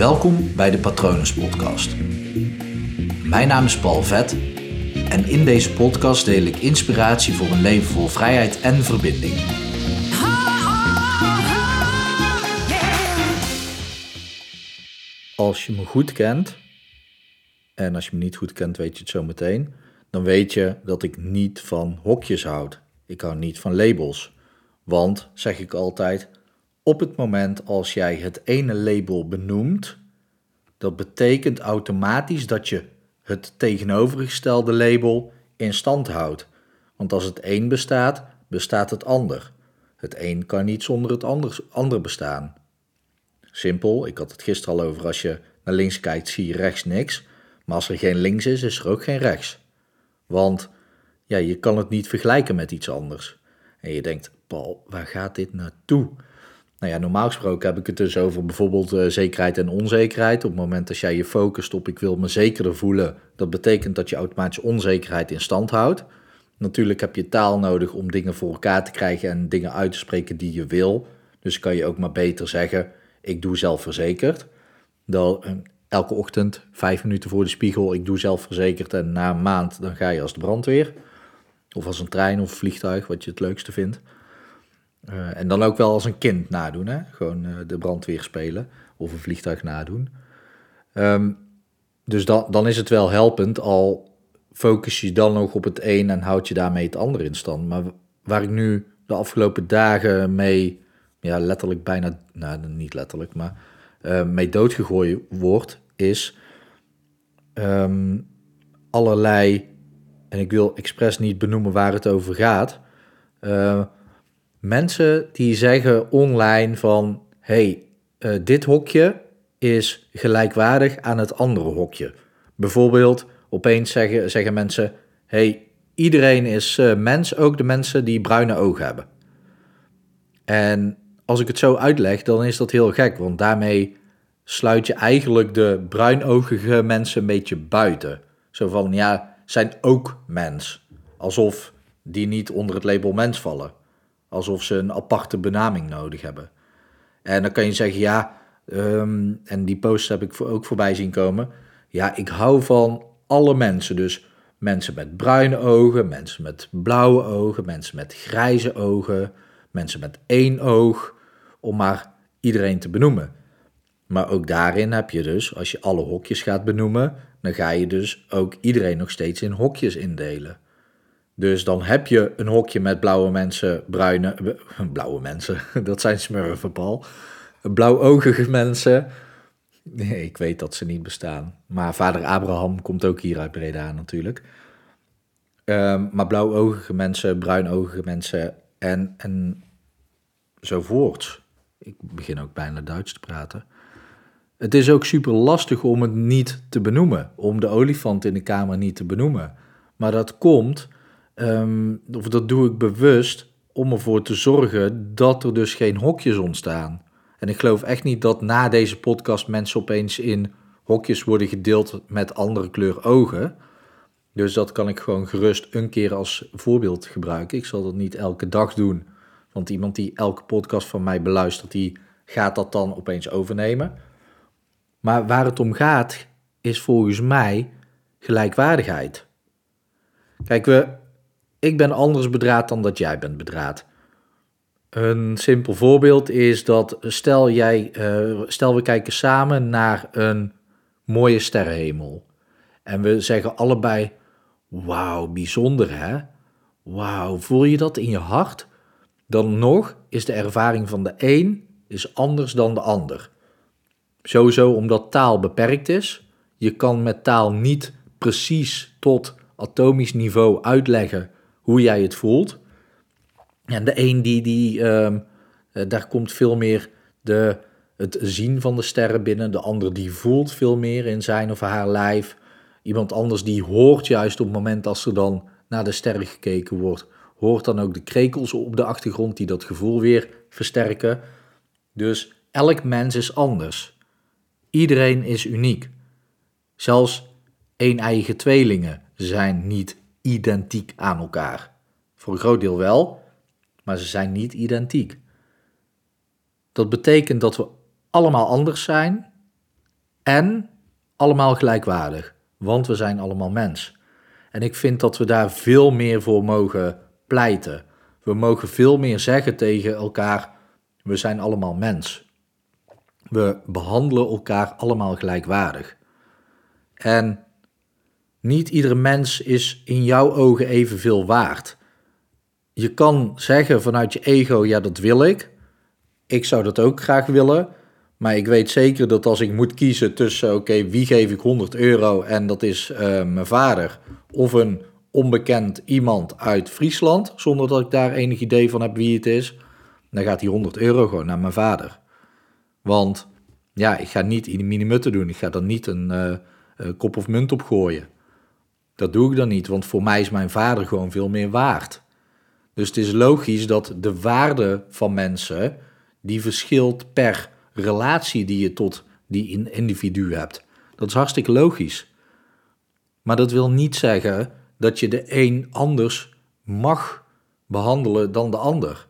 Welkom bij de Patronus Podcast. Mijn naam is Paul Vet en in deze podcast deel ik inspiratie voor een leven vol vrijheid en verbinding. Als je me goed kent, en als je me niet goed kent, weet je het zo meteen, dan weet je dat ik niet van hokjes houd. Ik hou niet van labels. Want, zeg ik altijd, op het moment als jij het ene label benoemt, dat betekent automatisch dat je het tegenovergestelde label in stand houdt. Want als het een bestaat, bestaat het ander. Het een kan niet zonder het ander, ander bestaan. Simpel, ik had het gisteren al over, als je naar links kijkt zie je rechts niks. Maar als er geen links is, is er ook geen rechts. Want ja, je kan het niet vergelijken met iets anders. En je denkt, Paul, waar gaat dit naartoe? Nou ja, normaal gesproken heb ik het dus over bijvoorbeeld uh, zekerheid en onzekerheid. Op het moment dat jij je focust op ik wil me zekerder voelen, dat betekent dat je automatisch onzekerheid in stand houdt. Natuurlijk heb je taal nodig om dingen voor elkaar te krijgen en dingen uit te spreken die je wil. Dus kan je ook maar beter zeggen, ik doe zelfverzekerd. Dan, eh, elke ochtend, vijf minuten voor de spiegel, ik doe zelfverzekerd en na een maand dan ga je als de brandweer. Of als een trein of vliegtuig, wat je het leukste vindt. Uh, en dan ook wel als een kind nadoen, hè? gewoon uh, de brandweer spelen of een vliegtuig nadoen. Um, dus dan, dan is het wel helpend, al focus je dan nog op het een en houd je daarmee het ander in stand. Maar waar ik nu de afgelopen dagen mee, ja, letterlijk bijna, nou niet letterlijk, maar uh, mee doodgegooid word, is um, allerlei, en ik wil expres niet benoemen waar het over gaat. Mensen die zeggen online van hey, uh, dit hokje is gelijkwaardig aan het andere hokje. Bijvoorbeeld, opeens zeggen, zeggen mensen: hey, iedereen is uh, mens, ook de mensen die bruine ogen hebben. En als ik het zo uitleg, dan is dat heel gek, want daarmee sluit je eigenlijk de bruinogige mensen een beetje buiten. Zo van ja, zijn ook mens. Alsof die niet onder het label mens vallen. Alsof ze een aparte benaming nodig hebben. En dan kan je zeggen, ja, um, en die post heb ik ook voorbij zien komen. Ja, ik hou van alle mensen. Dus mensen met bruine ogen, mensen met blauwe ogen, mensen met grijze ogen, mensen met één oog, om maar iedereen te benoemen. Maar ook daarin heb je dus, als je alle hokjes gaat benoemen, dan ga je dus ook iedereen nog steeds in hokjes indelen. Dus dan heb je een hokje met blauwe mensen, bruine, blauwe mensen, dat zijn smurfen, Paul. Blauwogige mensen. Nee, ik weet dat ze niet bestaan. Maar vader Abraham komt ook hier uit Breda natuurlijk. Um, maar blauwogige mensen, bruinogige mensen en, en zo voort. Ik begin ook bijna Duits te praten. Het is ook super lastig om het niet te benoemen. Om de olifant in de kamer niet te benoemen. Maar dat komt Um, of dat doe ik bewust om ervoor te zorgen dat er dus geen hokjes ontstaan. En ik geloof echt niet dat na deze podcast mensen opeens in hokjes worden gedeeld met andere kleur ogen. Dus dat kan ik gewoon gerust een keer als voorbeeld gebruiken. Ik zal dat niet elke dag doen. Want iemand die elke podcast van mij beluistert, die gaat dat dan opeens overnemen. Maar waar het om gaat, is volgens mij gelijkwaardigheid. Kijk, we, ik ben anders bedraad dan dat jij bent bedraad. Een simpel voorbeeld is dat stel, jij, uh, stel we kijken samen naar een mooie sterrenhemel. En we zeggen allebei, wauw, bijzonder hè? Wauw, voel je dat in je hart? Dan nog is de ervaring van de een is anders dan de ander. Sowieso omdat taal beperkt is. Je kan met taal niet precies tot atomisch niveau uitleggen hoe jij het voelt. En de een die, die uh, daar komt veel meer de, het zien van de sterren binnen. De ander die voelt veel meer in zijn of haar lijf. Iemand anders die hoort juist op het moment als er dan naar de sterren gekeken wordt, hoort dan ook de krekels op de achtergrond die dat gevoel weer versterken. Dus elk mens is anders. Iedereen is uniek. Zelfs een-eigen tweelingen zijn niet identiek aan elkaar. Voor een groot deel wel, maar ze zijn niet identiek. Dat betekent dat we allemaal anders zijn En allemaal gelijkwaardig, want we zijn allemaal mens. En ik vind dat we daar veel meer voor mogen pleiten. We mogen veel meer zeggen tegen elkaar: we zijn allemaal mens. We behandelen elkaar allemaal gelijkwaardig. En niet iedere mens is in jouw ogen evenveel waard. Je kan zeggen vanuit je ego: ja, dat wil ik. Ik zou dat ook graag willen. Maar ik weet zeker dat als ik moet kiezen tussen, oké, wie geef ik 100 euro en dat is uh, mijn vader, of een onbekend iemand uit Friesland, zonder dat ik daar enig idee van heb wie het is, dan gaat die 100 euro gewoon naar mijn vader. Want ja, ik ga niet in de minimutten doen, ik ga er niet een uh, kop of munt op gooien. Dat doe ik dan niet, want voor mij is mijn vader gewoon veel meer waard. Dus het is logisch dat de waarde van mensen, die verschilt per relatie die je tot die individu hebt. Dat is hartstikke logisch. Maar dat wil niet zeggen dat je de een anders mag behandelen dan de ander.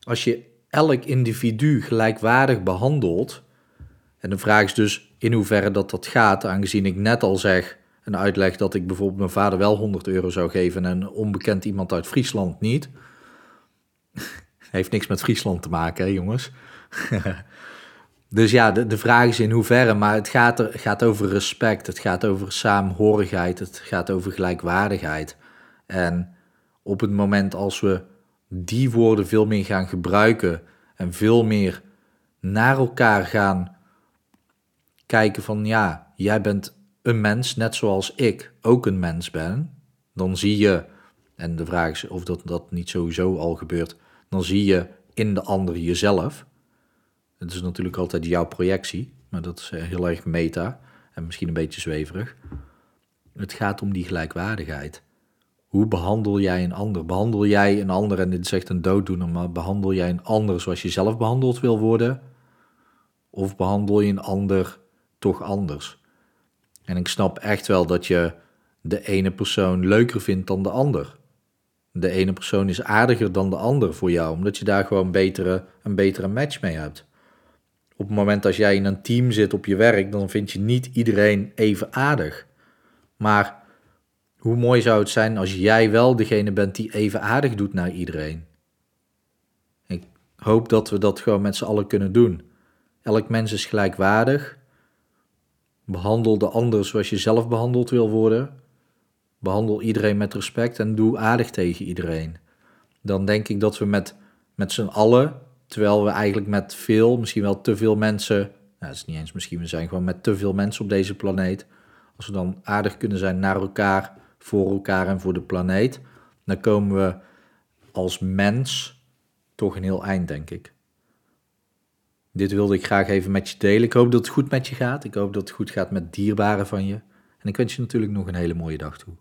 Als je elk individu gelijkwaardig behandelt, en de vraag is dus in hoeverre dat dat gaat, aangezien ik net al zeg en uitleg dat ik bijvoorbeeld mijn vader wel 100 euro zou geven en onbekend iemand uit Friesland niet. Heeft niks met Friesland te maken, jongens. dus ja, de, de vraag is in hoeverre, maar het gaat, er, gaat over respect, het gaat over saamhorigheid, het gaat over gelijkwaardigheid. En op het moment als we die woorden veel meer gaan gebruiken en veel meer naar elkaar gaan kijken van ja, jij bent een mens net zoals ik ook een mens ben, dan zie je, en de vraag is of dat, dat niet sowieso al gebeurt, dan zie je in de ander jezelf. Het is natuurlijk altijd jouw projectie, maar dat is eh, heel erg meta en misschien een beetje zweverig. Het gaat om die gelijkwaardigheid. Hoe behandel jij een ander? Behandel jij een ander, en dit is echt een dooddoener, maar behandel jij een ander zoals je zelf behandeld wil worden? Of behandel je een ander toch anders? En ik snap echt wel dat je de ene persoon leuker vindt dan de ander. De ene persoon is aardiger dan de ander voor jou, omdat je daar gewoon betere, een betere match mee hebt op het moment als jij in een team zit op je werk, dan vind je niet iedereen even aardig. Maar hoe mooi zou het zijn als jij wel degene bent die even aardig doet naar iedereen? Ik hoop dat we dat gewoon met z'n allen kunnen doen. Elk mens is gelijkwaardig. Behandel de ander zoals je zelf behandeld wil worden. Behandel iedereen met respect en doe aardig tegen iedereen. Dan denk ik dat we met, met z'n allen Terwijl we eigenlijk met veel, misschien wel te veel mensen, nou, dat is niet eens misschien, we zijn gewoon met te veel mensen op deze planeet. Als we dan aardig kunnen zijn naar elkaar, voor elkaar en voor de planeet, dan komen we als mens toch een heel eind, denk ik. Dit wilde ik graag even met je delen. Ik hoop dat het goed met je gaat. Ik hoop dat het goed gaat met dierbaren van je. En ik wens je natuurlijk nog een hele mooie dag toe.